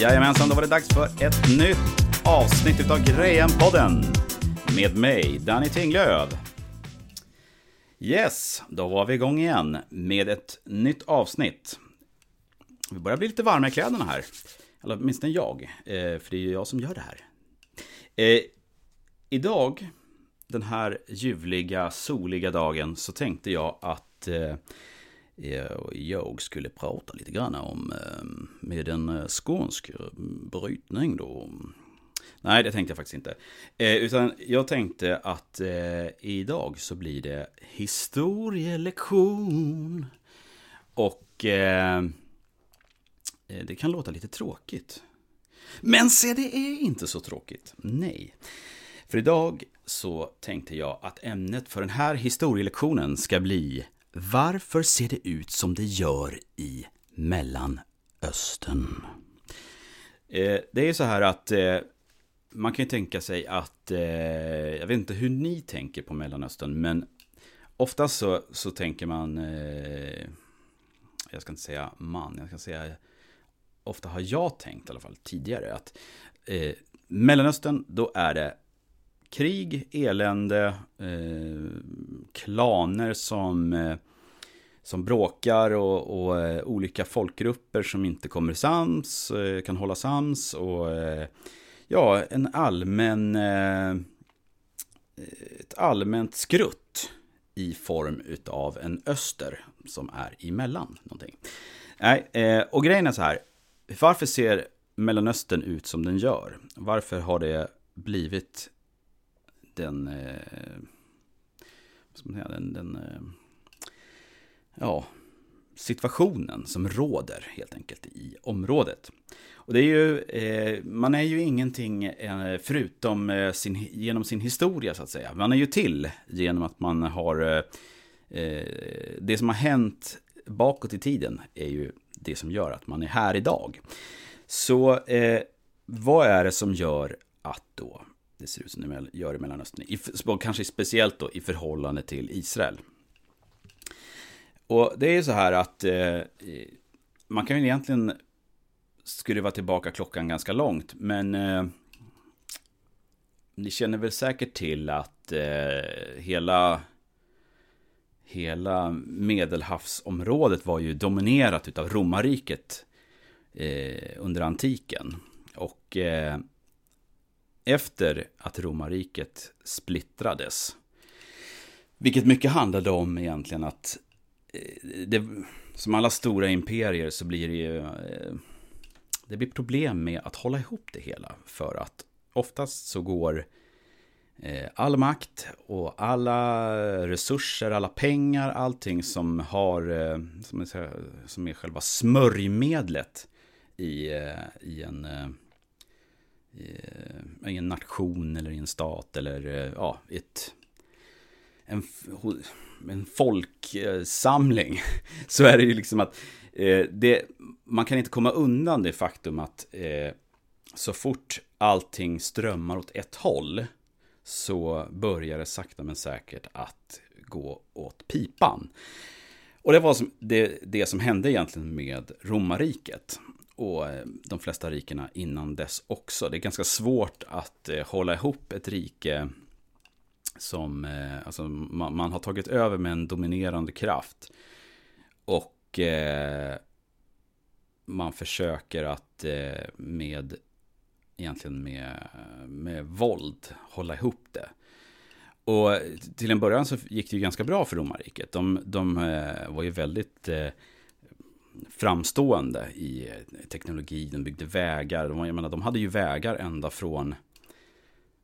Jajamensan, då var det dags för ett nytt avsnitt utav Grejen-podden. Med mig, Danny Tinglöf. Yes, då var vi igång igen med ett nytt avsnitt. Vi börjar bli lite varma i kläderna här. Eller åtminstone jag, eh, för det är ju jag som gör det här. Eh, idag, den här ljuvliga, soliga dagen, så tänkte jag att eh, jag skulle prata lite grann om eh, med en eh, skånsk brytning då. Nej, det tänkte jag faktiskt inte. Eh, utan jag tänkte att idag så blir det historielektion. Och det kan låta lite tråkigt. Men se, det är inte så tråkigt. Nej. För idag så tänkte jag att ämnet för den här historielektionen ska bli varför ser det ut som det gör i Mellanöstern? Eh, det är ju så här att eh, man kan ju tänka sig att, eh, jag vet inte hur ni tänker på Mellanöstern, men oftast så, så tänker man, eh, jag ska inte säga man, jag ska säga ofta har jag tänkt i alla fall tidigare att eh, Mellanöstern, då är det krig, elände, eh, klaner som, eh, som bråkar och, och eh, olika folkgrupper som inte kommer sams, eh, kan hålla sams och ja, en allmän ett allmänt skrutt i form utav en öster som är emellan någonting. Nej, och grejen är så här, varför ser Mellanöstern ut som den gör? Varför har det blivit den, som säga, den, den eh, ja, situationen som råder helt enkelt i området. Och det är ju, eh, man är ju ingenting eh, förutom eh, sin, genom sin historia så att säga. Man är ju till genom att man har, eh, eh, det som har hänt bakåt i tiden är ju det som gör att man är här idag. Så eh, vad är det som gör att då det ser ut som det gör i Mellanöstern? I, kanske speciellt då i förhållande till Israel. Och det är ju så här att eh, man kan ju egentligen skruva tillbaka klockan ganska långt, men eh, ni känner väl säkert till att eh, hela hela medelhavsområdet var ju dominerat av romarriket eh, under antiken. Och eh, efter att romarriket splittrades, vilket mycket handlade om egentligen att eh, det, som alla stora imperier så blir det ju eh, det blir problem med att hålla ihop det hela. För att oftast så går eh, all makt och alla resurser, alla pengar, allting som har, som är, som är själva smörjmedlet i, i en Eh, i en nation eller i en stat eller eh, ja, ett, en, en folksamling. Så är det ju liksom att eh, det, man kan inte komma undan det faktum att så fort allting strömmar åt ett håll så börjar det sakta men säkert att gå åt pipan. Och det var som, det, det som hände egentligen med romarriket. Och eh, de flesta rikena innan dess också. Det är ganska svårt att eh, hålla ihop ett rike som eh, alltså, man, man, har tagit över med en dominerande kraft. Och eh, man försöker att eh, med egentligen med, med våld hålla ihop det. Och till en början så gick det ju ganska bra för romarriket. De, de eh, var ju väldigt eh, framstående i teknologi, de byggde vägar. De, jag menar, de hade ju vägar ända från,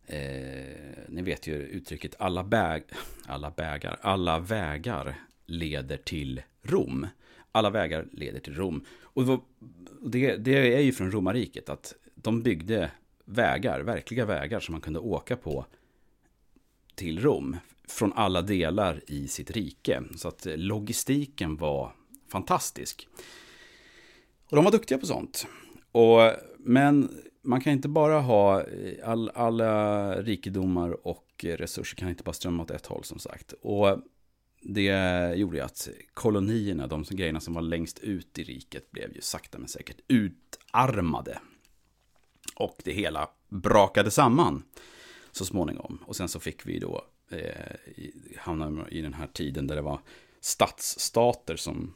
eh, ni vet ju uttrycket alla, bäg, alla, bägar, alla vägar leder till Rom. Alla vägar leder till Rom. Och det, det är ju från romarriket att de byggde vägar, verkliga vägar som man kunde åka på till Rom från alla delar i sitt rike. Så att logistiken var fantastisk. Och de var duktiga på sånt. Och, men man kan inte bara ha eh, all, alla rikedomar och resurser kan inte bara strömma åt ett håll som sagt. Och det gjorde ju att kolonierna, de grejerna som var längst ut i riket, blev ju sakta men säkert utarmade Och det hela brakade samman så småningom. Och sen så fick vi då eh, hamna i den här tiden där det var stadsstater som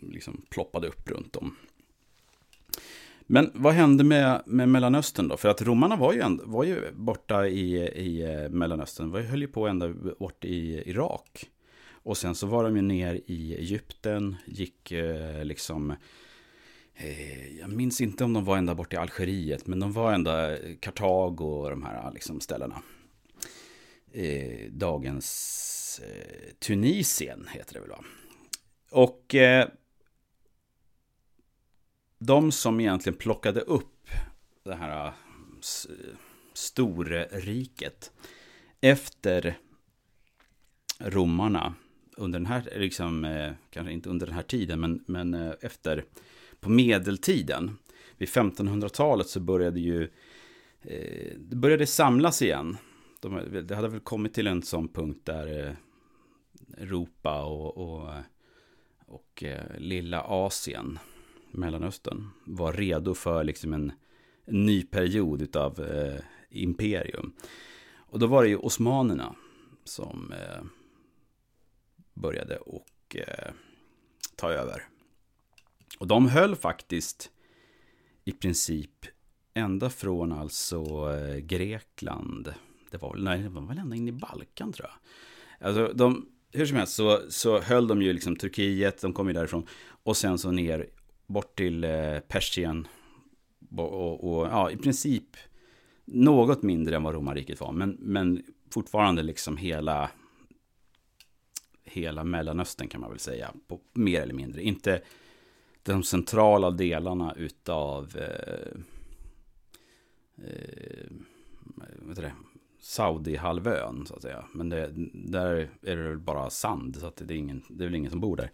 liksom ploppade upp runt om. Men vad hände med, med Mellanöstern då? För att romarna var ju, ändå, var ju borta i, i eh, Mellanöstern. De höll ju på ända bort i Irak. Och sen så var de ju ner i Egypten, gick eh, liksom... Eh, jag minns inte om de var ända bort i Algeriet, men de var ända eh, Kartago och de här eh, liksom ställena. Eh, dagens eh, Tunisien heter det väl va? Och eh, de som egentligen plockade upp det här äh, storriket efter romarna under den här, liksom, äh, kanske inte under den här tiden, men, men äh, efter, på medeltiden. Vid 1500-talet så började ju, det började samlas igen. De, det hade väl kommit till en sån punkt där Europa och, och, och lilla Asien Mellanöstern var redo för liksom en, ny period av eh, imperium. Och då var det ju osmanerna som eh, började och eh, ta över. Och de höll faktiskt i princip ända från alltså eh, Grekland. Det var, nej, det var väl ända in i Balkan tror jag. Alltså de, hur som helst så, så höll de ju liksom Turkiet, de kom ju därifrån. Och sen så ner bort till eh, Persien. Och, och, och, ja, i princip något mindre än vad romarriket var. Men, men fortfarande liksom hela, hela Mellanöstern kan man väl säga. På, mer eller mindre. Inte de centrala delarna utav eh, eh, Saudi-halvön så att säga. Men det, där är det väl bara sand så att det är, ingen, det är väl ingen som bor där.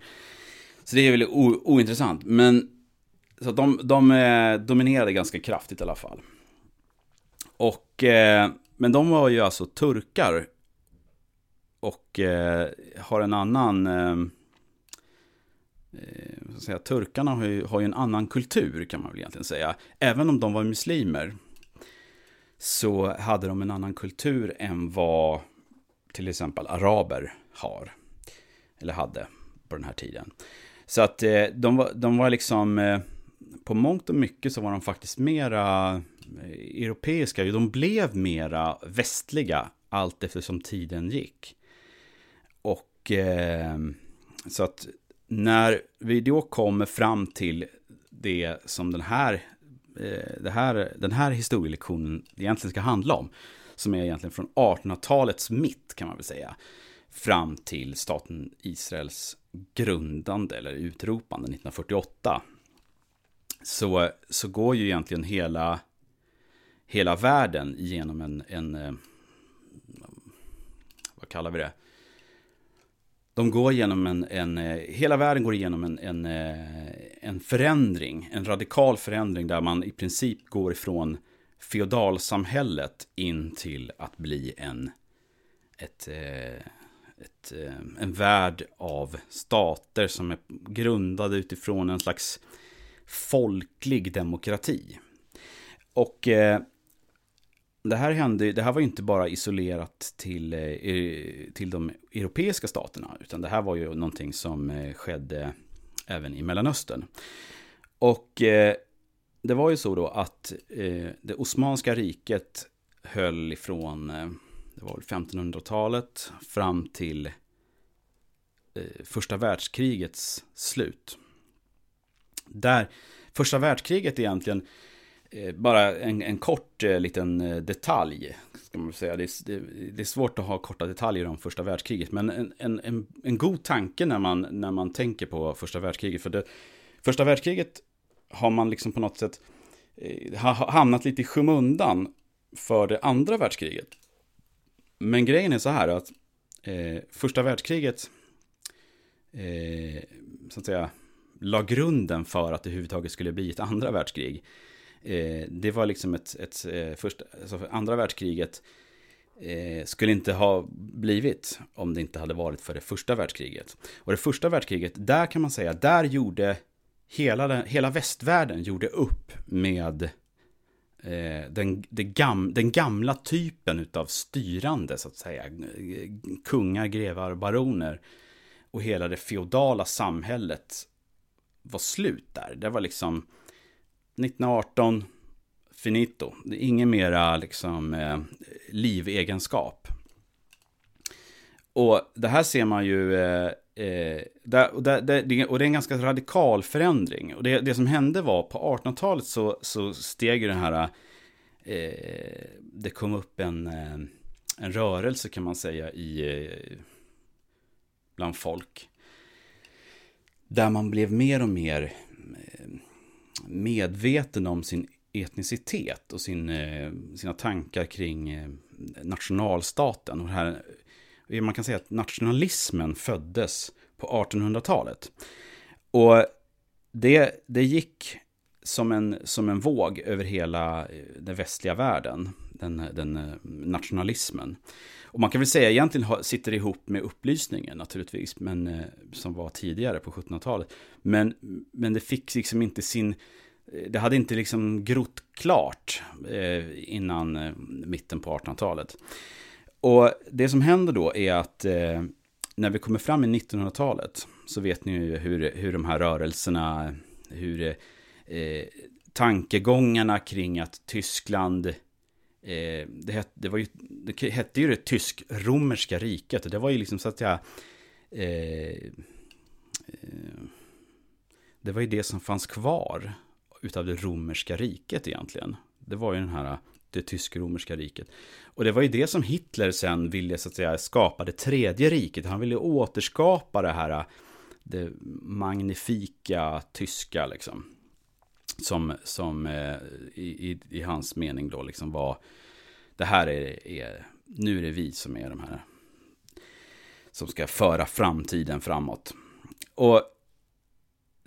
Så det är väl ointressant. Men så de, de eh, dominerade ganska kraftigt i alla fall. Och, eh, men de var ju alltså turkar. Och eh, har en annan... Eh, eh säga, turkarna har ju, har ju en annan kultur kan man väl egentligen säga. Även om de var muslimer. Så hade de en annan kultur än vad till exempel araber har. Eller hade på den här tiden. Så att eh, de, var, de var liksom, eh, på mångt och mycket så var de faktiskt mera eh, europeiska. De blev mera västliga allt eftersom tiden gick. Och eh, så att när vi då kommer fram till det som den här, eh, det här, den här historielektionen egentligen ska handla om. Som är egentligen från 1800-talets mitt kan man väl säga. Fram till staten Israels grundande eller utropande 1948 så, så går ju egentligen hela, hela världen genom en, en eh, vad kallar vi det? De går genom en, en eh, hela världen går igenom en, en, eh, en förändring, en radikal förändring där man i princip går ifrån feodalsamhället in till att bli en, ett, ett, eh, en värld av stater som är grundade utifrån en slags folklig demokrati. Och eh, det här hände, det här var ju inte bara isolerat till, eh, till de europeiska staterna, utan det här var ju någonting som eh, skedde även i Mellanöstern. Och eh, det var ju så då att eh, det Osmanska riket höll ifrån eh, var 1500-talet fram till eh, första världskrigets slut. Där första världskriget egentligen eh, bara en, en kort eh, liten eh, detalj. Ska man säga. Det, det, det, är svårt att ha korta detaljer om första världskriget. Men en, en, en, en god tanke när man, när man tänker på första världskriget. För det, första världskriget har man liksom på något sätt eh, hamnat lite i skymundan för det andra världskriget. Men grejen är så här att eh, första världskriget eh, så att säga la grunden för att det överhuvudtaget skulle bli ett andra världskrig. Eh, det var liksom ett, ett eh, första, alltså andra världskriget eh, skulle inte ha blivit om det inte hade varit för det första världskriget. Och det första världskriget, där kan man säga, där gjorde hela, den, hela västvärlden gjorde upp med eh, Eh, den, gam, den gamla typen av styrande, så att säga. Kungar, grevar, baroner. Och hela det feodala samhället var slut där. Det var liksom 1918, finito. Det är ingen mera liksom eh, livegenskap. Och det här ser man ju, eh, eh, där, och, där, där, och det är en ganska radikal förändring. Och det, det som hände var på 1800-talet så, så steg ju den här, eh, det kom upp en, eh, en rörelse kan man säga i, eh, bland folk. Där man blev mer och mer eh, medveten om sin etnicitet och sin, sina tankar kring nationalstaten. Och det här Eh, man kan säga att nationalismen föddes på 1800-talet. Och det, det gick som en, som en våg över hela eh, den västliga världen, den, den eh, nationalismen. Och man kan väl säga egentligen sitter det ihop med upplysningen naturligtvis, men, som var tidigare på 1700-talet. Men, men det fick liksom inte sin, det hade inte liksom grott klart innan mitten på 1800-talet. Och det som händer då är att eh, när vi kommer fram i 1900-talet så vet ni ju hur, hur de här rörelserna, hur eh, tankegångarna kring att Tyskland eh, det, het, det, var ju, det hette ju det tysk-romerska riket. Det var ju liksom så att jag... Eh, eh, det var ju det som fanns kvar utav det romerska riket egentligen. Det var ju den här det tysk-romerska riket. Och det var ju det som Hitler sen ville så att säga skapa det tredje riket. Han ville återskapa det här det magnifika tyska liksom. Som, som eh, i, i, i, hans mening då liksom var det här är, är, nu är det vi som är de här som ska föra framtiden framåt. Och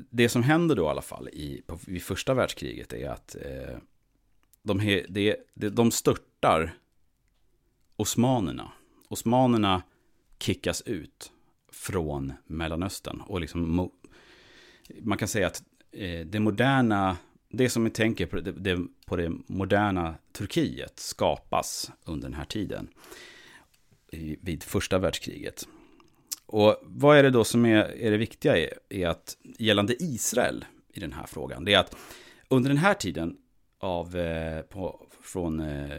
det som händer då i alla fall i, på, i första världskriget är att eh, de, he, de, de störtar osmanerna. Osmanerna kickas ut från Mellanöstern. Och liksom, man kan säga att eh, det moderna, det som vi tänker på det, det, på det moderna Turkiet skapas under den här tiden. vid första världskriget. Och vad är det då som är, är det viktiga är, är att gällande Israel i den här frågan, det är att under den här tiden av, eh, på, från eh,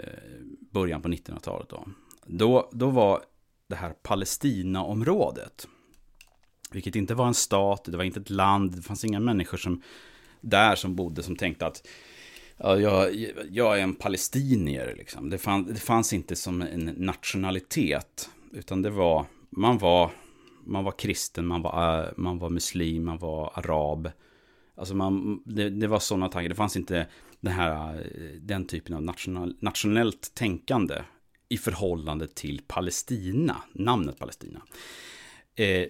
början på 1900-talet. Då. Då, då var det här Palestinaområdet, vilket inte var en stat, det var inte ett land, det fanns inga människor som, där som bodde som tänkte att ja, jag, jag är en palestinier. Liksom. Det, fann, det fanns inte som en nationalitet, utan det var, man var, man var kristen, man var, eh, man var muslim, man var arab. Alltså man, det, det var sådana tankar, det fanns inte den, här, eh, den typen av national, nationellt tänkande i förhållande till Palestina, namnet Palestina. Eh,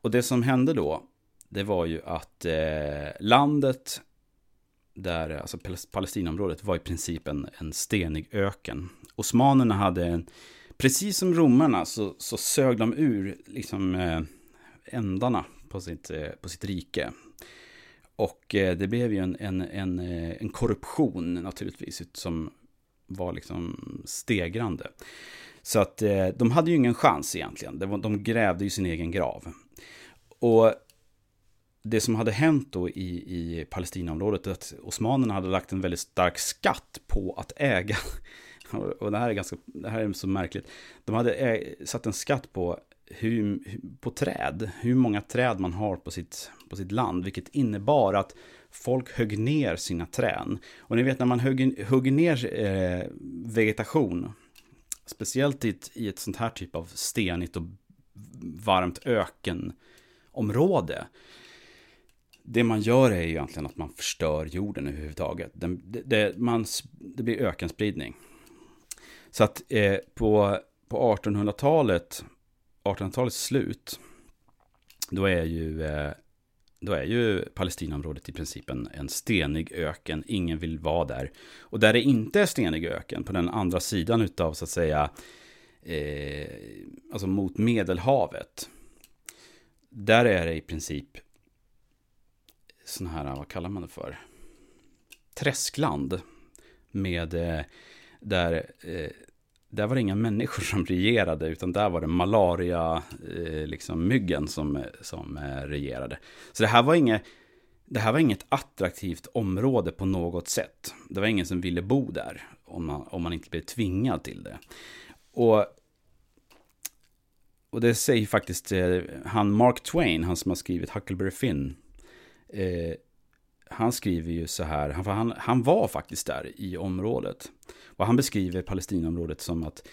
och det som hände då, det var ju att eh, landet där, alltså Palestinaområdet var i princip en, en stenig öken. Osmanerna hade, en, precis som romarna, så, så sög de ur liksom eh, ändarna på sitt, eh, på sitt rike. Och eh, det blev ju en, en, en, eh, en korruption naturligtvis som var liksom stegrande. Så att eh, de hade ju ingen chans egentligen. De grävde ju sin egen grav. Och det som hade hänt då i, i Palestinaområdet är att osmanerna hade lagt en väldigt stark skatt på att äga. Och det här är ganska, det här är så märkligt. De hade satt en skatt på hur, på träd, hur många träd man har på sitt, på sitt land, vilket innebar att folk högg ner sina trän. Och ni vet när man hugger, högg ner eh, vegetation, speciellt i ett, i ett sånt här typ av stenigt och varmt ökenområde, det man gör är ju egentligen att man förstör jorden överhuvudtaget. Det, det, det, man, det blir ökenspridning. Så att eh, på, på 1800-talet 1800-talets slut, då är ju, eh, då är ju Palestinaområdet i princip en, en stenig öken. Ingen vill vara där. Och där det inte är stenig öken, på den andra sidan utav så att säga, eh, alltså mot Medelhavet, där är det i princip sådana här, vad kallar man det för? träskland med eh, där, eh, där var det inga människor som regerade, utan där var det malaria, eh, liksom myggen som, som eh, regerade. Så det här var inget, det här var inget attraktivt område på något sätt. Det var ingen som ville bo där, om man, om man inte blev tvingad till det. Och, och det säger faktiskt eh, han Mark Twain, han som har skrivit Huckleberry Finn, eh, han skriver ju så här, han, han, han var faktiskt där i området. Och han beskriver Palestinaområdet som att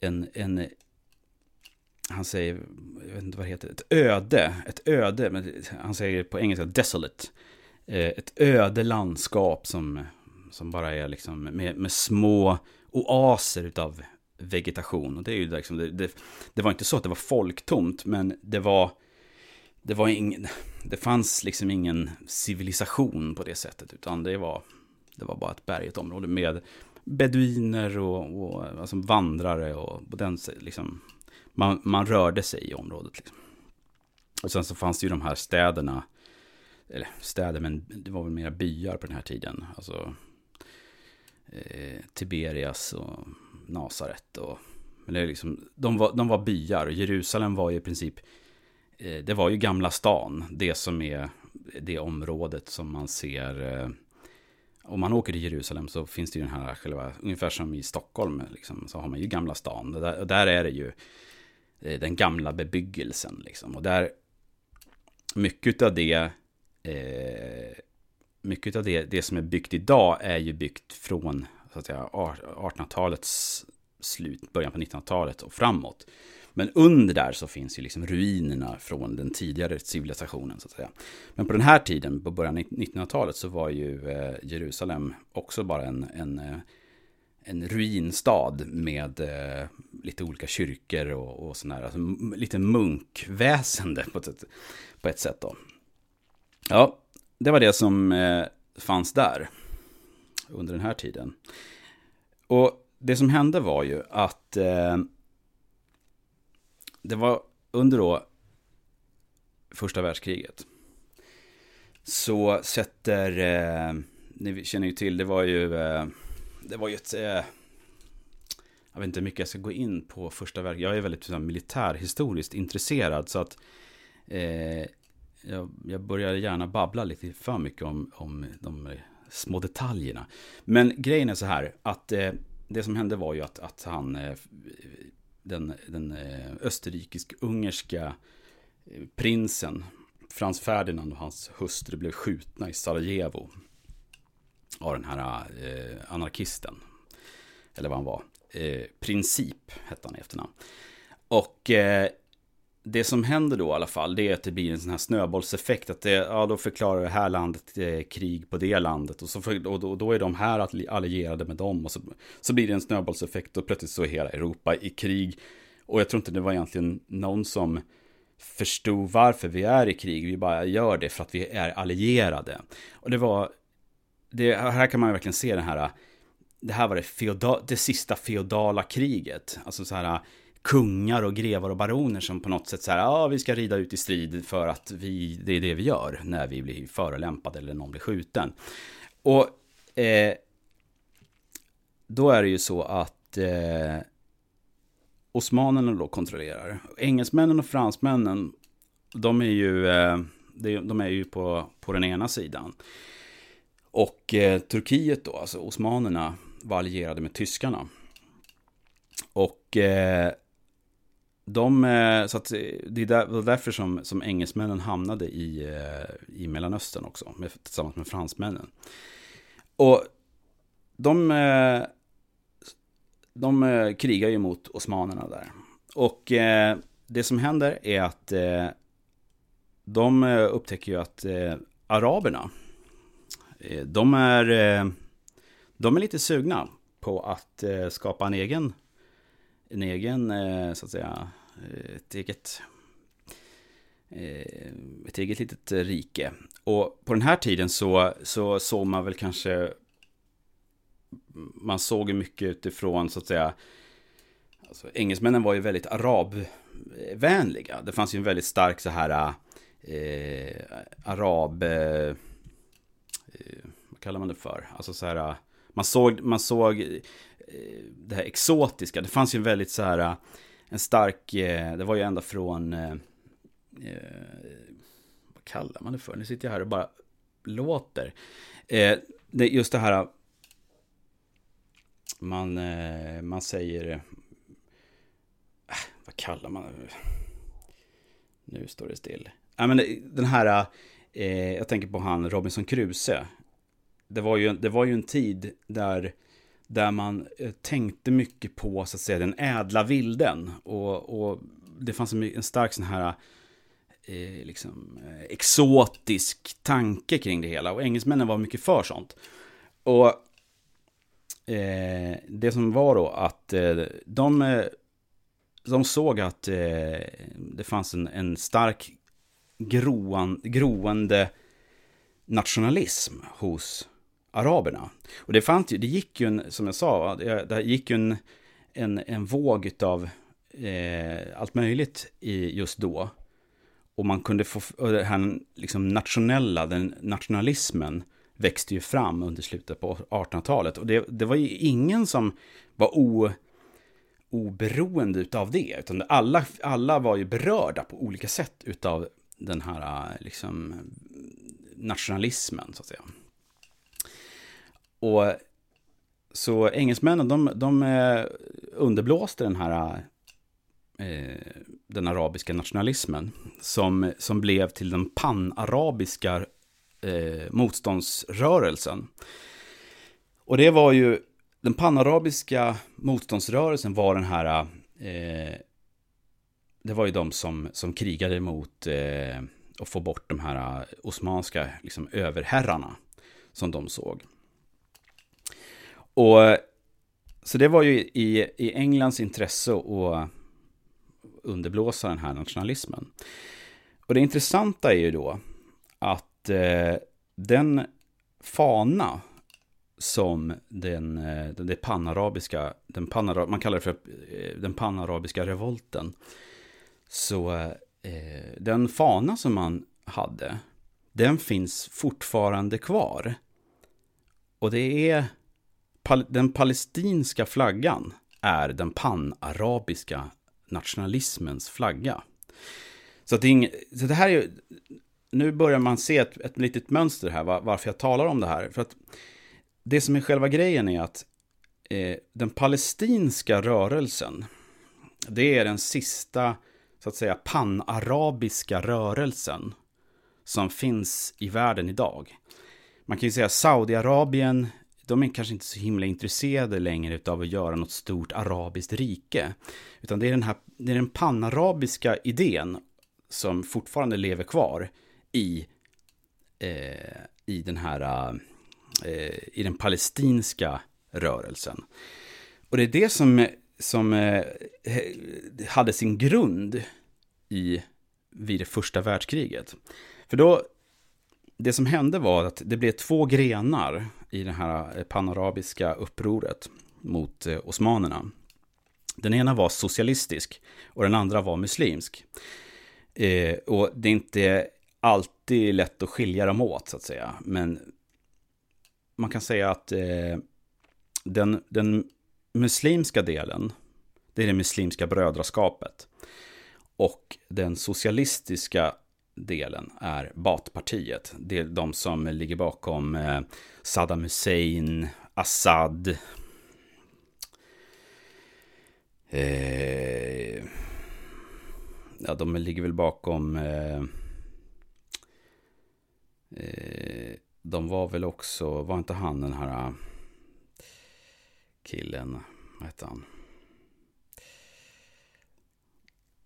en, en han säger, jag vet inte vad det heter, ett öde, ett öde, men han säger på engelska desolate. Eh, ett öde landskap som, som bara är liksom med, med små oaser utav vegetation. Och det är ju liksom, det, det, det var inte så att det var folktomt, men det var det var ingen, det fanns liksom ingen civilisation på det sättet, utan det var, det var bara ett berget område med beduiner och, och alltså vandrare och, på den, liksom, man, man rörde sig i området. Liksom. Och sen så fanns det ju de här städerna, eller städer, men det var väl mera byar på den här tiden. Alltså eh, Tiberias och Nasaret och men det är liksom, de, var, de var byar. Jerusalem var ju i princip Eh, Eh, det var ju Gamla stan, det som är det området som man ser. Eh, om man åker till Jerusalem så finns det ju den här själva, ungefär som i Stockholm, liksom, så har man ju Gamla stan. Där, där är det ju eh, den gamla bebyggelsen. Liksom. Och där, mycket av det, eh, mycket av det, det som är byggt idag är ju byggt från 1800-talets slut, början på 1900-talet och framåt. Men under där så finns ju liksom ruinerna från den tidigare civilisationen så att säga. Men på den här tiden, på början av 1900-talet, så var ju eh, Jerusalem också bara en, en, eh, en ruinstad med eh, lite olika kyrkor och, och sådär. Alltså, lite munkväsende på ett, på ett sätt då. Ja, det var det som fanns där under den här tiden. Och det som hände var ju att eh, det var under då första världskriget. Så sätter, eh, ni känner ju till, det var ju, eh, det var ju ett, eh, jag vet inte hur mycket jag ska gå in på första världskriget. Jag är väldigt så, militärhistoriskt intresserad så att eh, jag, jag börjar gärna babbla lite för mycket om, om de små detaljerna. Men grejen är så här att eh, det som hände var ju att, att han eh, den, den eh, österrikisk-ungerska eh, prinsen Frans Ferdinand och hans hustru blev skjutna i Sarajevo av den här eh, anarkisten. Eller vad han var. Eh, Princip hette han i efternamn. Och eh, det som händer då i alla fall, det är att det blir en sån här snöbollseffekt. Att det, ja, då förklarar det här landet eh, krig på det landet. Och, så för, och, då, och då är de här allierade med dem. Och så, så blir det en snöbollseffekt och plötsligt så är hela Europa i krig. Och jag tror inte det var egentligen någon som förstod varför vi är i krig. Vi bara gör det för att vi är allierade. Och det var, det, här kan man verkligen se den här, det här var det, feodal, det sista feodala kriget. Alltså så här kungar och grevar och baroner som på något sätt så här, ja, vi ska rida ut i strid för att vi, det är det vi gör när vi blir förolämpade eller någon blir skjuten. Och eh, då är det ju så att eh, osmanerna då kontrollerar. Engelsmännen och fransmännen, de är ju, eh, de är ju på, på den ena sidan. Och eh, Turkiet då, alltså osmanerna, var allierade med tyskarna. Och eh, de, eh, så att eh, det är därför som, som engelsmännen hamnade i, eh, i Mellanöstern också, med, tillsammans med fransmännen. Och de, de krigar ju mot osmanerna där. Och det som händer är att de upptäcker ju att araberna, de är, de är lite sugna på att skapa en egen en egen, eh, så att säga, eh, ett eget, eh, ett eget litet rike. Och på den här tiden så, så såg man väl kanske, man såg mycket utifrån så att säga, alltså, engelsmännen var ju väldigt arabvänliga. Det fanns ju en väldigt stark så här eh, arab, eh, kallar man det för? Alltså så här, man såg, man såg Eh, det här exotiska. Det fanns ju en väldigt så här, eh, en stark, eh, det var ju ända från, eh, vad kallar man det för? Nu sitter jag här och bara låter. Det, just det här, man, man säger, äh, vad kallar man det? Nu står det still. Ja, men den här, eh, jag tänker på han Robinson Crusoe. Det var ju, det var ju en tid där, där man eh, tänkte mycket på så att säga den ädla vilden. Och, och det fanns en, en stark sån här eh, liksom, eh, exotisk tanke kring det hela. Och engelsmännen var mycket för sånt. Och eh, det som var då att eh, de, eh, de såg att det fanns en, en stark groan, groende nationalism hos araberna. Och det, fanns ju, det gick ju en, som jag sa, det, det gick ju en, en, en våg av eh, allt möjligt i just då. Och man kunde få, och det här liksom nationella, den nationalismen växte ju fram under slutet på 1800-talet. Och det, det var ju ingen som var o, oberoende utav det, utan alla, alla var ju berörda på olika sätt utav den här liksom, nationalismen, så att säga. Och så engelsmännen, de, de eh, underblåste den här eh, den arabiska nationalismen som, som blev till den panarabiska eh, motståndsrörelsen. Och det var ju, den panarabiska motståndsrörelsen var den här eh, det var ju de som, som krigade mot eh, att få bort de här osmanska liksom, överherrarna som de såg. Och så det var ju i, i Englands intresse att underblåsa den här nationalismen. Och det intressanta är ju då att eh, den fana som den, den, det panarabiska, den panara, man kallar det för eh, den panarabiska revolten, så eh, den fana som man hade, den finns fortfarande kvar. Och det är den palestinska flaggan är den panarabiska nationalismens flagga. Så, att det, ing, så det här är nu börjar man se ett, ett litet mönster här, var, varför jag talar om det här. För att det som är själva grejen är att eh, den palestinska rörelsen, det är den sista så att säga panarabiska rörelsen som finns i världen idag. Man kan ju säga Saudiarabien, de är kanske inte så himla intresserade längre av att göra något stort arabiskt rike. Utan det är den här, det är den panarabiska idén som fortfarande lever kvar i, eh, i den här, eh, i den palestinska rörelsen. Och det är det som som eh, hade sin grund i vid det första världskriget. För då, det som hände var att det blev två grenar i det här eh, panarabiska upproret mot eh, osmanerna. Den ena var socialistisk och den andra var muslimsk. Eh, och det är inte alltid lätt att skilja dem åt så att säga. Men man kan säga att eh, den, den muslimska delen, det är det muslimska brödraskapet. Och den socialistiska delen är Baathpartiet. Det är de som ligger bakom eh, Saddam Hussein, Assad. Eh, ja, de ligger väl bakom... Eh, eh, de var väl också, var inte han den här eh, killen, vad hette han?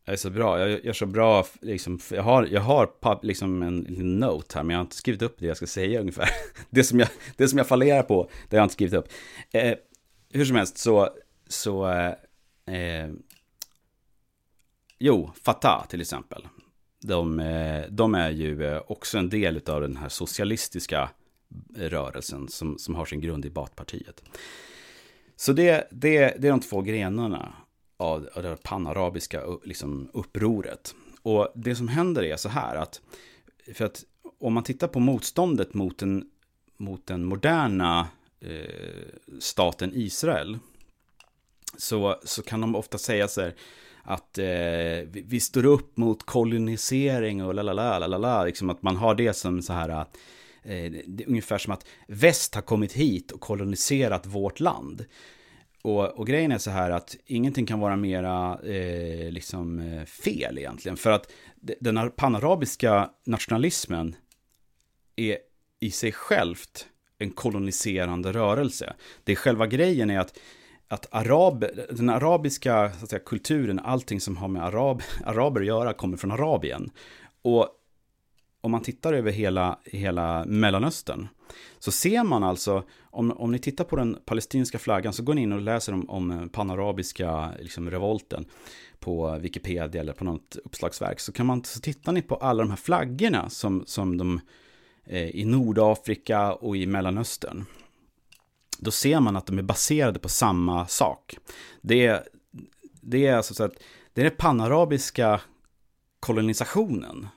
Jag är så bra, jag gör så bra, liksom, jag har, jag har liksom en liten note här, men jag har inte skrivit upp det jag ska säga ungefär. Det som jag, det som jag fallerar på, det har jag inte skrivit upp. Eh, hur som helst, så, så eh, eh jo, Fatah till exempel. De, eh, de är ju eh, också en del av den här socialistiska rörelsen som, som har sin grund i Batpartiet. Så det, det, det är de två grenarna av, av det panarabiska liksom, upproret. Och det som händer är så här att, för att om man tittar på motståndet mot, den, mot den moderna eh, staten Israel så, så kan de ofta säga så här att eh, vi, vi, står upp mot kolonisering och lalala, lalala, liksom att man har det som så här, eh, det är ungefär som att väst har kommit hit och koloniserat vårt land. Och, och grejen är så här att ingenting kan vara mera eh, liksom eh, fel egentligen, för att den panarabiska nationalismen är i sig självt en koloniserande rörelse. Det är själva grejen är att att arab, den arabiska så att säga, kulturen, allting som har med arab, araber att göra, kommer från Arabien. Och om man tittar över hela, hela Mellanöstern, så ser man alltså, om, om ni tittar på den palestinska flaggan, så går ni in och läser om, om panarabiska liksom, revolten på Wikipedia eller på något uppslagsverk, så kan man, så tittar ni på alla de här flaggorna som, som de eh, i Nordafrika och i Mellanöstern då ser man att de är baserade på samma sak. Det är, det är alltså så att det är den panarabiska kolonisationen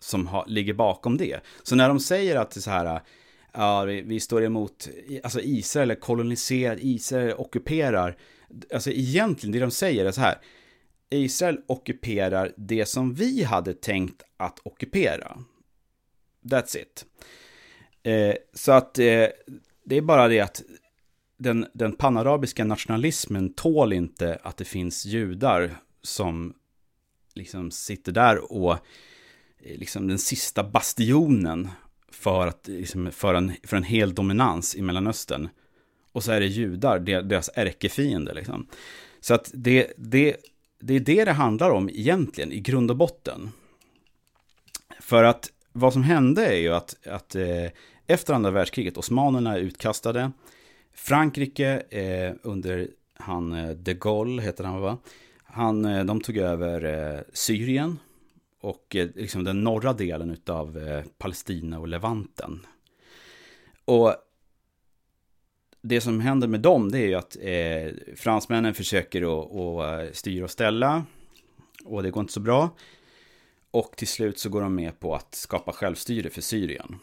som har, ligger bakom det. Så när de säger att det är så här, ja, vi, vi står emot, alltså Israel är koloniserat, Israel ockuperar, alltså egentligen det de säger är så här, Israel ockuperar det som vi hade tänkt att ockupera. That's it. Eh, så att eh, det är bara det att den, den panarabiska nationalismen tål inte att det finns judar som liksom sitter där och eh, liksom den sista bastionen för, att, liksom, för, en, för en hel dominans i Mellanöstern. Och så är det judar, deras ärkefiende. Liksom. Så att det, det, det är det det handlar om egentligen, i grund och botten. För att vad som hände är ju att, att eh, efter andra världskriget, osmanerna är utkastade, Frankrike eh, under han eh, de Gaulle heter han va? Han, eh, de tog över eh, Syrien och eh, liksom den norra delen av eh, Palestina och Levanten. Och det som händer med dem det är ju att eh, fransmännen försöker att, att eh, styra och ställa och det går inte så bra. Och till slut så går de med på att skapa självstyre för Syrien.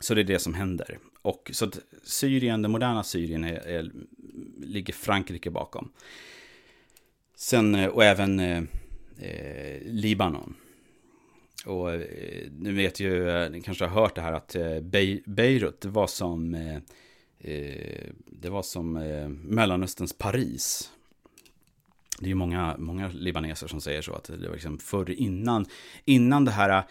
Så det är det som händer. Och så att Syrien, det moderna Syrien, är, är, ligger Frankrike bakom. Sen, och även eh, Libanon. Och eh, nu vet ju, eh, ni kanske har hört det här att eh, Beirut, det var som, eh, eh det var som eh, Mellanösterns Paris. Det är ju många, många libaneser som säger så, att det var liksom förr innan, innan det här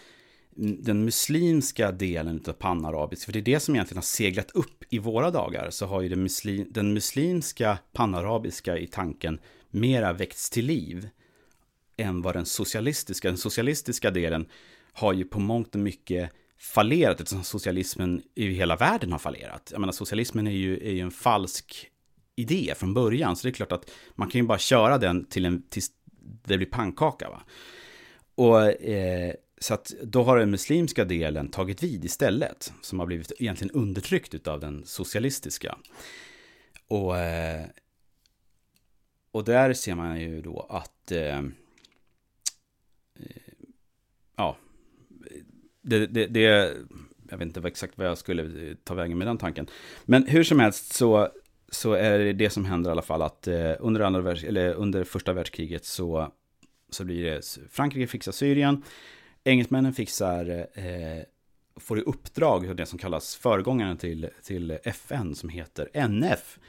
mm, den muslimska delen av panarabisk, för det är det som egentligen har seglat upp i våra dagar, så har ju den, muslim, den muslimska panarabiska i tanken mera väckts till liv än vad den socialistiska, den socialistiska delen har ju på mångt och mycket fallerat, eftersom socialismen i hela världen har fallerat. Jag menar, socialismen är ju, är ju en falsk idé från början, så det är klart att man kan ju bara köra den till en, tills det blir pannkaka. Va? Och eh, så att då har den muslimska delen tagit vid istället, som har blivit egentligen undertryckt av den socialistiska. Och, eh, och där ser man ju då att, eh, ja, det, det, det, jag vet inte exakt vad jag skulle ta vägen med den tanken. Men hur som helst så, så är det det som händer i alla fall att eh, under, andra eller under första världskriget så, så blir det Frankrike fixar Syrien, Engelsmännen fixar, eh, får i uppdrag det som kallas föregångaren till, till FN som heter NF,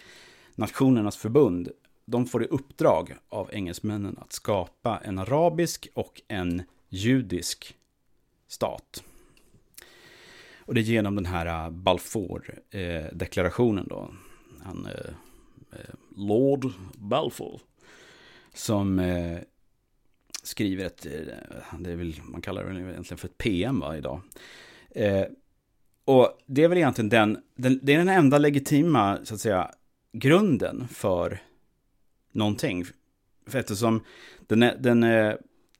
Nationernas förbund. De får i uppdrag av engelsmännen att skapa en arabisk och en judisk stat. Och det är genom den här äh, Balfour-deklarationen äh, då. Han, äh, Lord Balfour. Som skriver ett, det är väl, man kallar det egentligen för ett PM va, idag. Och det är väl egentligen den, den, det är den enda legitima, så att säga, grunden för någonting. För eftersom den, den,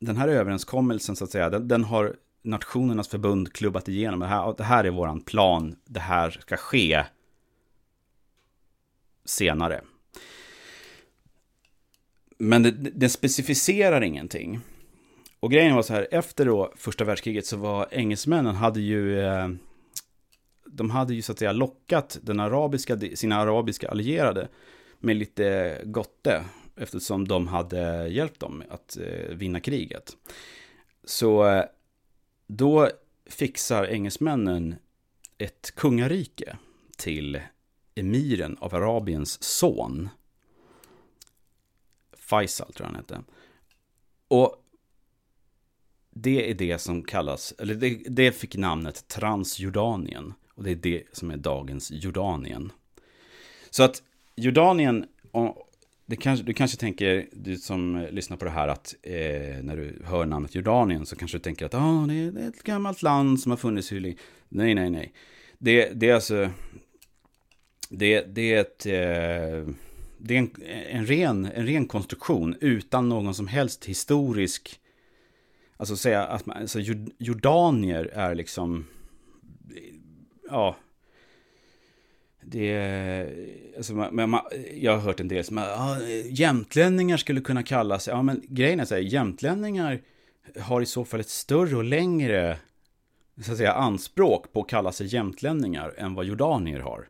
den här överenskommelsen, så att säga, den, den har Nationernas förbund klubbat igenom. Det här, det här är våran plan, det här ska ske senare. Men det, det specificerar ingenting. Och grejen var så här, efter då första världskriget så var engelsmännen hade ju... Eh, de hade ju så att säga lockat den arabiska, sina arabiska allierade med lite gotte eftersom de hade hjälpt dem att eh, vinna kriget. Så eh, då fixar engelsmännen ett kungarike till emiren av Arabiens son. Faisal tror jag han hette. Och det är det som kallas, eller det, det fick namnet Transjordanien. Och det är det som är dagens Jordanien. Så att Jordanien, det kanske, du kanske tänker, du som eh, lyssnar på det här, att eh, när du hör namnet Jordanien så kanske du tänker att ah, det, är, det är ett gammalt land som har funnits hur länge. Nej, nej, nej. Det, det är alltså, det, det är ett, eh, det är en, en, ren, en ren konstruktion utan någon som helst historisk, alltså säga att man, alltså Jordanier är liksom, ja, det alltså, man, man, jag har hört en del som, ah, jämtlänningar skulle kunna kallas, ja men grejen är så här, jämtlänningar har i så fall ett större och längre, så att säga, anspråk på att kalla sig jämtlänningar än vad jordanier har.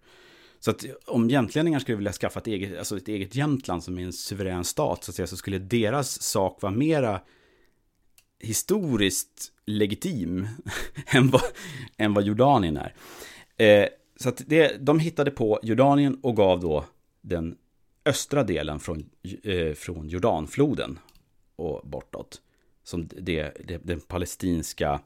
Så att om jämtlänningar skulle vilja skaffa ett eget, alltså ett eget Jämtland som är en suverän stat, så, att säga, så skulle deras sak vara mera historiskt legitim än, vad, än vad Jordanien är. Eh, så att det, de hittade på Jordanien och gav då den östra delen från, eh, från Jordanfloden och bortåt. Som det, det den palestinska,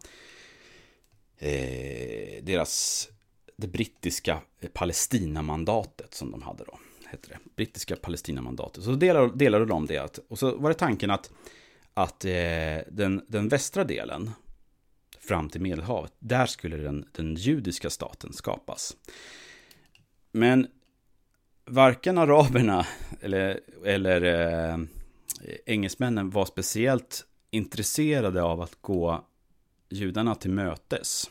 eh, deras, det brittiska Palestinamandatet som de hade då. Heter det. Brittiska Palestinamandatet. Så delade, delade de det. Och så var det tanken att, att eh, den, den västra delen fram till Medelhavet. Där skulle den, den judiska staten skapas. Men varken araberna eller, eller eh, engelsmännen var speciellt intresserade av att gå judarna till mötes.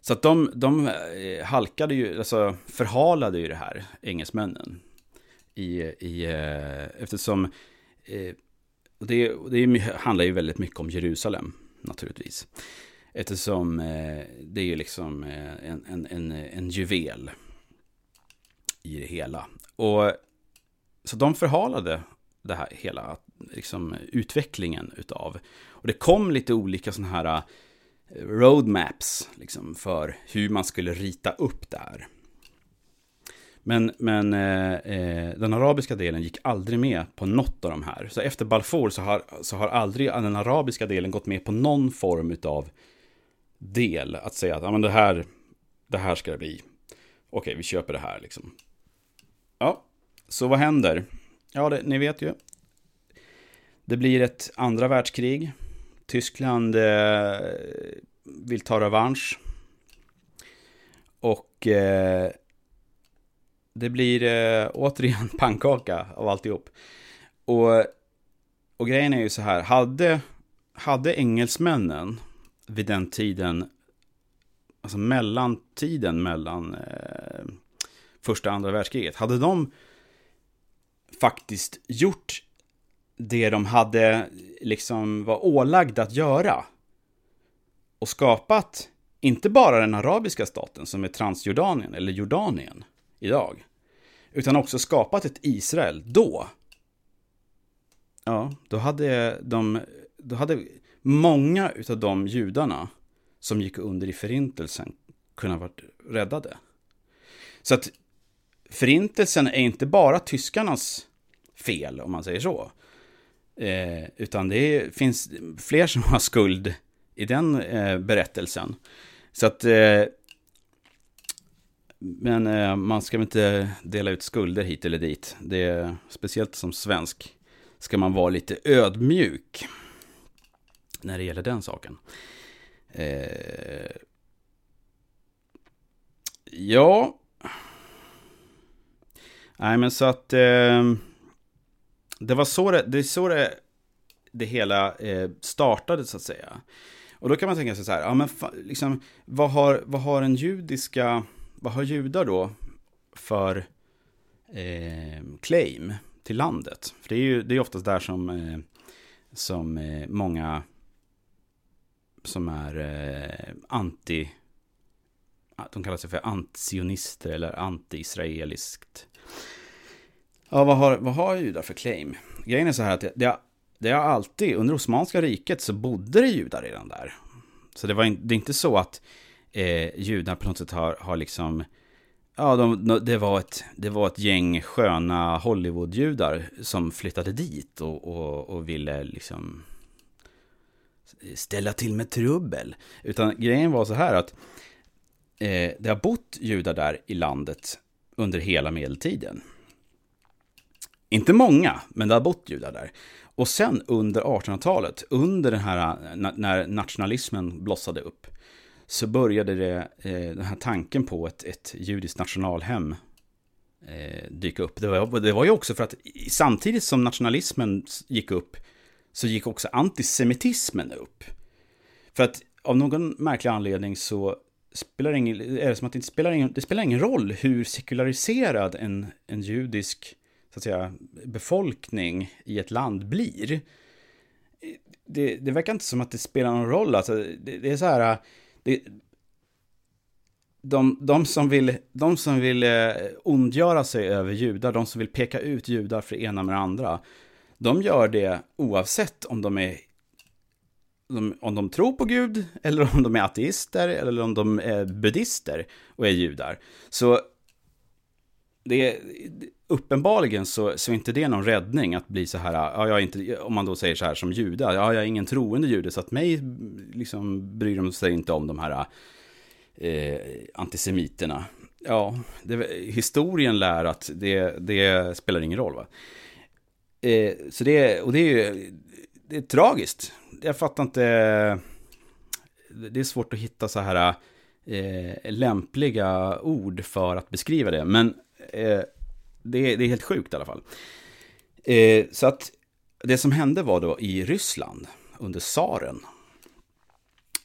Så att de, de eh, halkade ju, alltså förhalade ju det här, engelsmännen. I, i, eh, eftersom eh, det, det handlar ju väldigt mycket om Jerusalem naturligtvis. Eftersom eh, det är ju liksom eh, en, en, en, en juvel i det hela. Och så de förhalade det här hela liksom, utvecklingen utav. Och det kom lite olika sådana här eh, roadmaps liksom, för hur man skulle rita upp det här. Men, men eh, eh, den arabiska delen gick aldrig med på något av de här. Så efter Balfour så har, så har aldrig den arabiska delen gått med på någon form av del. Att säga att ja, men det, här, det här ska det bli. Okej, vi köper det här liksom. Ja, så vad händer? Ja, det, ni vet ju. Det blir ett andra världskrig. Tyskland eh, vill ta revansch. Och eh, det blir eh, återigen pannkaka av alltihop. Och, och grejen är ju så här, hade, hade engelsmännen vid den tiden, alltså mellantiden mellan eh, första och andra världskriget, hade de faktiskt gjort det de hade liksom var ålagda att göra och skapat inte bara den arabiska staten som är Transjordanien eller Jordanien idag utan också skapat ett Israel då. Ja, då hade de, då hade många utav de judarna som gick under i förintelsen kunnat vara räddade. Så att förintelsen är inte bara tyskarnas fel, om man säger så. Eh, utan det är, finns fler som har skuld i den eh, berättelsen. Så att eh, men eh, man ska väl inte dela ut skulder hit eller dit. Det är, speciellt som svensk ska man vara lite ödmjuk när det gäller den saken. Eh, ja. Nej men så att eh, det var så det, det är så det, det hela eh, startade så att säga. Och då kan man tänka sig så här, ja men liksom, vad har, vad har den judiska vad har judar då för eh, claim till landet? För det är ju det är oftast där som, eh, som eh, många som är eh, anti de kallar sig för antisionister eller anti-israeliskt. Ja, vad har, vad har judar för claim? Grejen är så här att det, det, det har alltid, under Osmanska riket så bodde det judar redan där. Så det, var in, det är inte så att eh, judar på något sätt har, har liksom Ja, de, det, var ett, det var ett gäng sköna Hollywoodjudar som flyttade dit och, och, och ville liksom ställa till med trubbel. Utan grejen var så här att eh, det har bott judar där i landet under hela medeltiden. Inte många, men det har bott judar där. Och sen under 1800-talet, under den här, när nationalismen blossade upp, så började det, eh, den här tanken på ett, ett judiskt nationalhem eh, dyka upp. Det var, det var ju också för att samtidigt som nationalismen gick upp så gick också antisemitismen upp. För att av någon märklig anledning så spelar det ingen, är det som att det inte spelar ingen, det spelar ingen roll hur sekulariserad en, en judisk så att säga, befolkning i ett land blir. Eh, det, det verkar inte som att det spelar någon roll. Alltså, det, det är så här, det, de, de, som vill, de som vill eh, ondgöra sig över judar, de som vill peka ut judar för det ena med det andra, de gör det oavsett om de är om de tror på Gud, eller om de är ateister, eller om de är buddister och är judar. Så det är, uppenbarligen så, så är inte det någon räddning att bli så här, ja, jag är inte, om man då säger så här som juda, ja, jag är ingen troende jude, så att mig liksom bryr de sig inte om de här eh, antisemiterna. Ja, det, historien lär att det, det spelar ingen roll. Va? Eh, så det, och det är ju det är tragiskt. Jag fattar inte. Det är svårt att hitta så här eh, lämpliga ord för att beskriva det. Men eh, det, det, är helt sjukt i alla fall. Eh, så att det som hände var då i Ryssland under tsaren.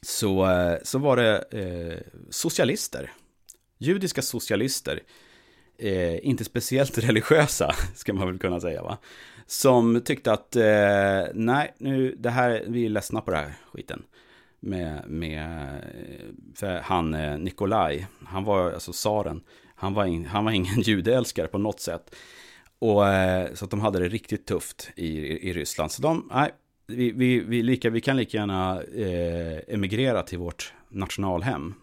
Så, eh, så var det eh, socialister. Judiska socialister. Eh, inte speciellt religiösa, ska man väl kunna säga va. Som tyckte att, eh, nej, nu, det här, vi är ledsna på det här skiten. Med, med eh, för han eh, Nikolaj, han var alltså tsaren. Han var, in, han var ingen judeälskare på något sätt. Och, eh, så att de hade det riktigt tufft i, i Ryssland. Så de, nej, vi, vi, vi, lika, vi kan lika gärna eh, emigrera till vårt nationalhem.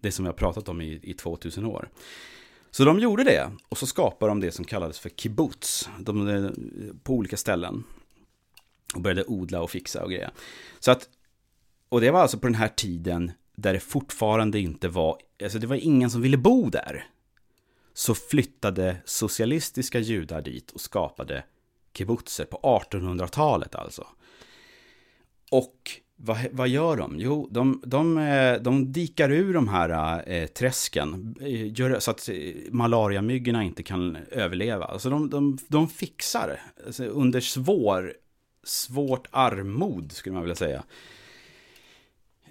Det som vi har pratat om i, i 2000 år. Så de gjorde det och så skapade de det som kallades för kibbutz. De, eh, på olika ställen. Och började odla och fixa och greja. Så att, och det var alltså på den här tiden där det fortfarande inte var, alltså det var ingen som ville bo där. Så flyttade socialistiska judar dit och skapade kibbutzer på 1800-talet alltså. Och vad, vad gör de? Jo, de, de, eh, de dikar ur de här eh, träsken eh, gör, så att eh, malariamyggorna inte kan överleva. Alltså de, de, de fixar alltså under svår, svårt armod, skulle man vilja säga.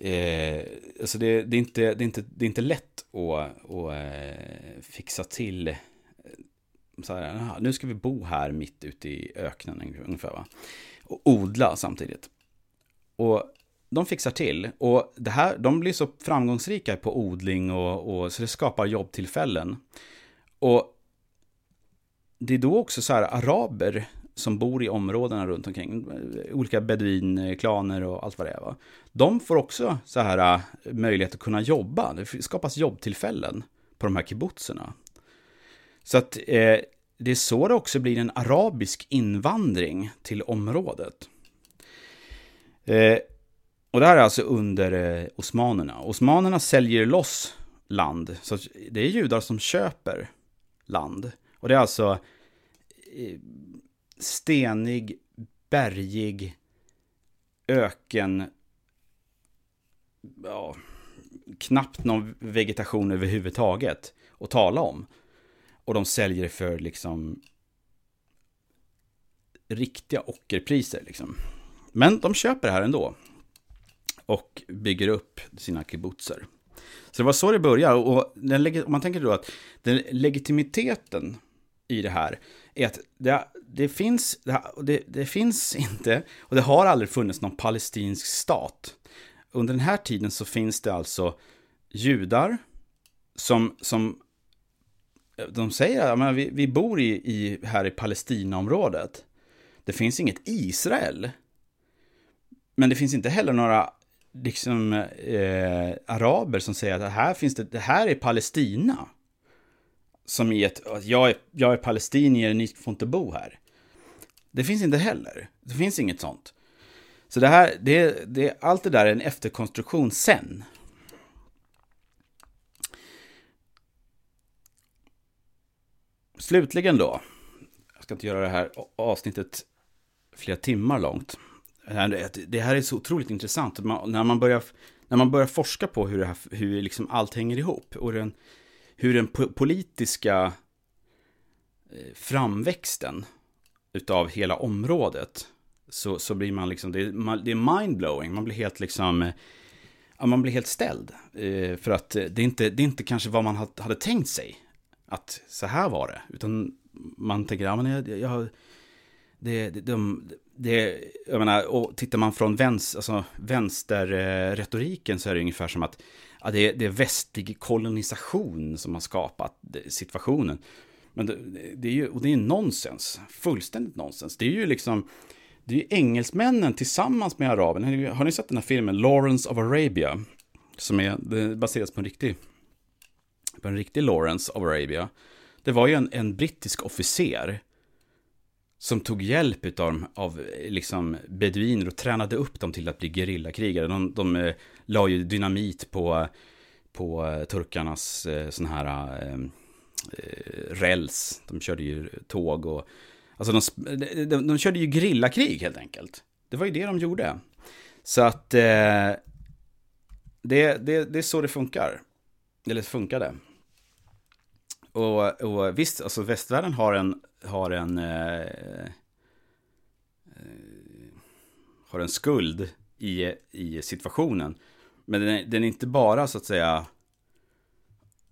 Eh, alltså det, det, är inte, det, är inte, det är inte lätt att, att eh, fixa till eh, så här, nu ska vi bo här mitt ute i öknen ungefär va. Och odla samtidigt. Och de fixar till. Och det här, de blir så framgångsrika på odling och, och så det skapar jobbtillfällen. Och det är då också så här araber som bor i områdena runt omkring, olika beduinklaner och allt vad det är. Va? De får också så här äh, möjlighet att kunna jobba. Det skapas jobbtillfällen på de här kibbutzerna. Så att eh, det är så det också blir en arabisk invandring till området. Eh, och det här är alltså under eh, osmanerna. Osmanerna säljer loss land. Så det är judar som köper land. Och det är alltså eh, stenig, bergig, öken, ja, knappt någon vegetation överhuvudtaget att tala om. Och de säljer för liksom riktiga ockerpriser liksom. Men de köper det här ändå och bygger upp sina kibbutzer. Så det var så det började. Och den, om man tänker då att den legitimiteten i det här är att det, det finns, det, det, finns inte, och det har aldrig funnits någon palestinsk stat. Under den här tiden så finns det alltså judar som, som de säger att vi, vi bor i, i, här i Palestinaområdet. Det finns inget Israel. Men det finns inte heller några liksom, eh, araber som säger att här, finns det, det här är Palestina. Som i ett, jag är, jag är palestinier, ni får inte bo här. Det finns inte heller. Det finns inget sånt. Så det här, det, det, allt det där är en efterkonstruktion sen. Slutligen då. Jag ska inte göra det här avsnittet flera timmar långt. Det här är så otroligt intressant. När man börjar, när man börjar forska på hur, det här, hur liksom allt hänger ihop. Och den, hur den politiska eh, framväxten utav hela området. Så, så blir man liksom, det är, det är mindblowing. Man blir helt liksom, eh, ja, man blir helt ställd. Eh, för att eh, det är, inte, det är inte kanske vad man hade tänkt sig. Att så här var det. Utan man tänker, ja men jag, jag det, det, de, det, jag menar, och tittar man från vänster, alltså, vänsterretoriken så är det ungefär som att ja, det, är, det är västlig kolonisation som har skapat situationen. Men det, det, är ju, och det är nonsens, fullständigt nonsens. Det är ju liksom, det är ju engelsmännen tillsammans med araberna. Har ni sett den här filmen Lawrence of Arabia? Som är, baseras på en riktig, på en riktig Lawrence of Arabia. Det var ju en, en brittisk officer som tog hjälp av, av liksom beduiner och tränade upp dem till att bli gerillakrigare. De, de eh, la ju dynamit på, på eh, turkarnas eh, sån här eh, eh, räls. De körde ju tåg och... Alltså de, de, de körde ju gerillakrig helt enkelt. Det var ju det de gjorde. Så att... Eh, det, det, det är så det funkar. Eller funkade. Och, och visst, alltså västvärlden har en, har en, eh, eh, har en skuld i, i situationen. Men den är, den är inte bara så att säga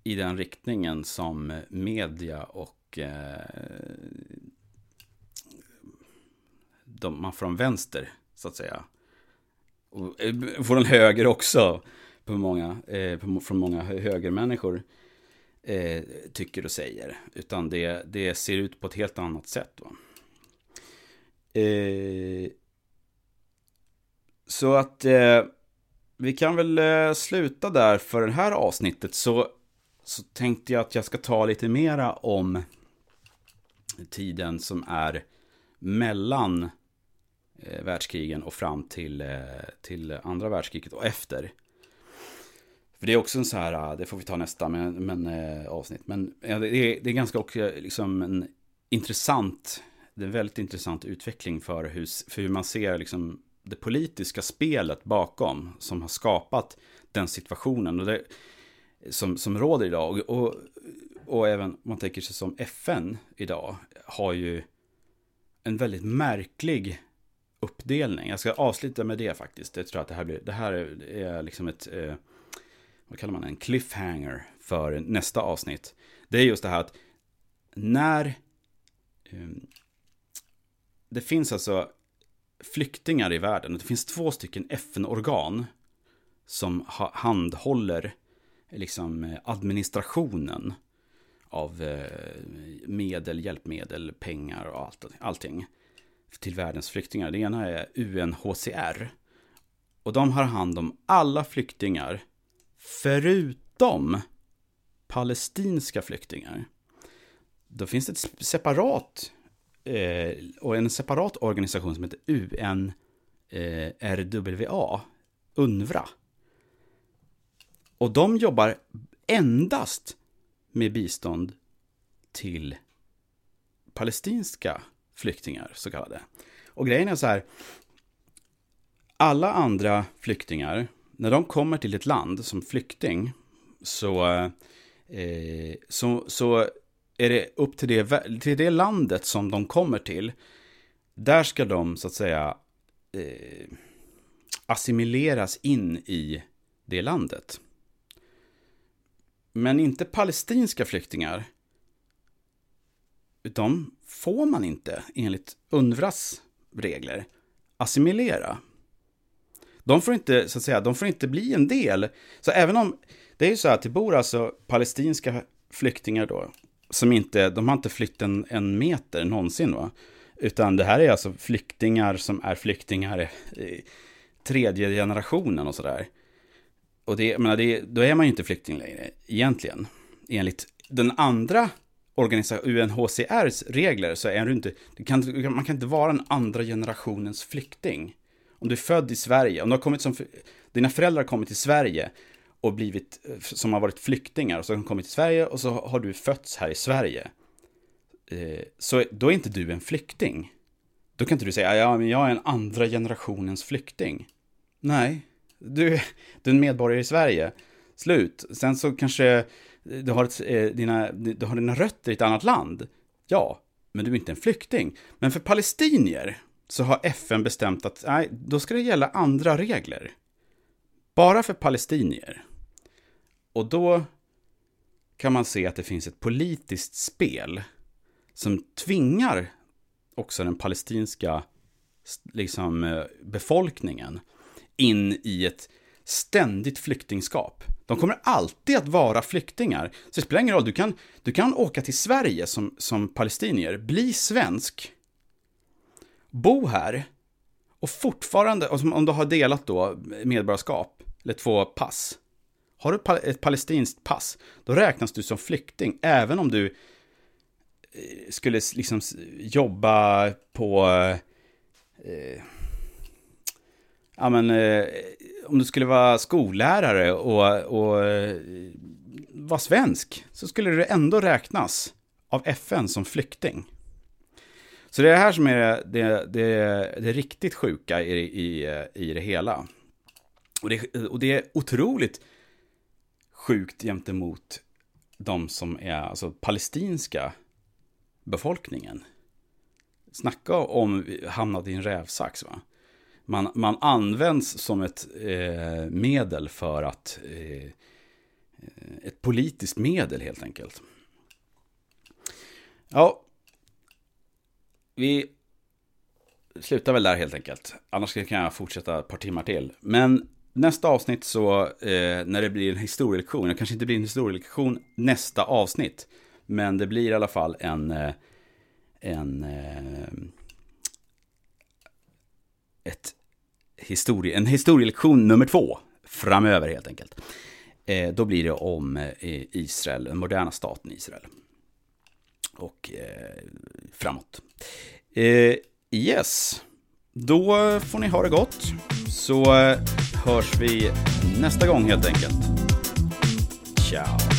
i den riktningen som media och eh, de, man från vänster så att säga. Och eh, från höger också på många, eh, på, från många högermänniskor eh, tycker och säger. Utan det, det ser ut på ett helt annat sätt. Eh, så att eh, vi kan väl eh, sluta där för det här avsnittet. Så, så tänkte jag att jag ska ta lite mera om tiden som är mellan eh, världskrigen och fram till, eh, till andra världskriget och efter. För det är också en så här, eh, det får vi ta nästa men, men, avsnitt. Men det, är, det är ganska också liksom en intressant, det är en väldigt intressant utveckling för hur, för hur man ser liksom det politiska spelet bakom som har skapat den situationen och det, som, som råder idag. Och, och, och även om man tänker sig som FN idag har ju en väldigt märklig uppdelning. Jag ska avsluta med det faktiskt. Jag tror att det här, blir, det här är liksom ett eh, vad kallar man en cliffhanger för nästa avsnitt. Det är just det här att när eh, det finns alltså flyktingar i världen, det finns två stycken FN-organ som handhåller liksom eh, administrationen av eh, medel, hjälpmedel, pengar och allt, allting till världens flyktingar. Det ena är UNHCR. Och de har hand om alla flyktingar förutom palestinska flyktingar, då finns det ett separat eh, och en separat organisation som heter UNRWA, eh, UNVRA. Och de jobbar endast med bistånd till palestinska flyktingar, så kallade. Och grejen är så här, alla andra flyktingar när de kommer till ett land som flykting så, eh, så, så är det upp till det, till det landet som de kommer till. Där ska de så att säga eh, assimileras in i det landet. Men inte palestinska flyktingar. De får man inte enligt UNRWAs regler assimilera. De får inte, så att säga, de får inte bli en del. Så även om Det är ju så att det bor alltså palestinska flyktingar då, som inte, de har inte flytt en, en meter någonsin va. Utan det här är alltså flyktingar som är flyktingar i tredje generationen och sådär. Och det, menar, det, då är man ju inte flykting längre, egentligen. Enligt den andra UNHCRs regler, så är du inte, du kan, man kan inte vara en andra generationens flykting. Om du är född i Sverige, om du har kommit som, dina föräldrar har kommit till Sverige och blivit, eh, som har varit flyktingar och så har de kommit till Sverige och så har du fötts här i Sverige. Eh, så då är inte du en flykting. Då kan inte du säga, ja men jag är en andra generationens flykting. Nej, du, du är en medborgare i Sverige. Slut. Sen så kanske eh, du har, ett, eh, dina, du har dina rötter i ett annat land. Ja, men du är inte en flykting. Men för palestinier så har FN bestämt att nej, då ska det gälla andra regler. Bara för palestinier. Och då kan man se att det finns ett politiskt spel som tvingar också den palestinska liksom, eh, befolkningen in i ett ständigt flyktingskap. De kommer alltid att vara flyktingar. Så det spelar ingen roll, du kan, du kan åka till Sverige som, som palestinier, bli svensk, bo här och fortfarande, om du har delat då medborgarskap, eller två pass. Har du ett palestinskt pass, då räknas du som flykting, även om du eh, skulle liksom jobba på... Eh, ja men, eh, om du skulle vara skollärare och, och eh, vara svensk, så skulle du ändå räknas av FN som flykting. Så det är det här som är det, det, det riktigt sjuka i, i, i det hela. Och det, och det är otroligt sjukt gentemot de som är alltså palestinska befolkningen. Snacka om hamnat i en rävsax va. Man, man används som ett eh, medel för att eh, ett politiskt medel helt enkelt. Ja, vi slutar väl där helt enkelt. Annars kan jag fortsätta ett par timmar till. Men nästa avsnitt så, eh, när det blir en historielektion, det kanske inte blir en historielektion nästa avsnitt, men det blir i alla fall en, eh, en, eh, ett historie, en historielektion nummer två framöver helt enkelt. Eh, då blir det om eh, Israel, den moderna staten Israel. Och eh, framåt. Eh, yes, då får ni ha det gott. Så eh, hörs vi nästa gång helt enkelt. Ciao.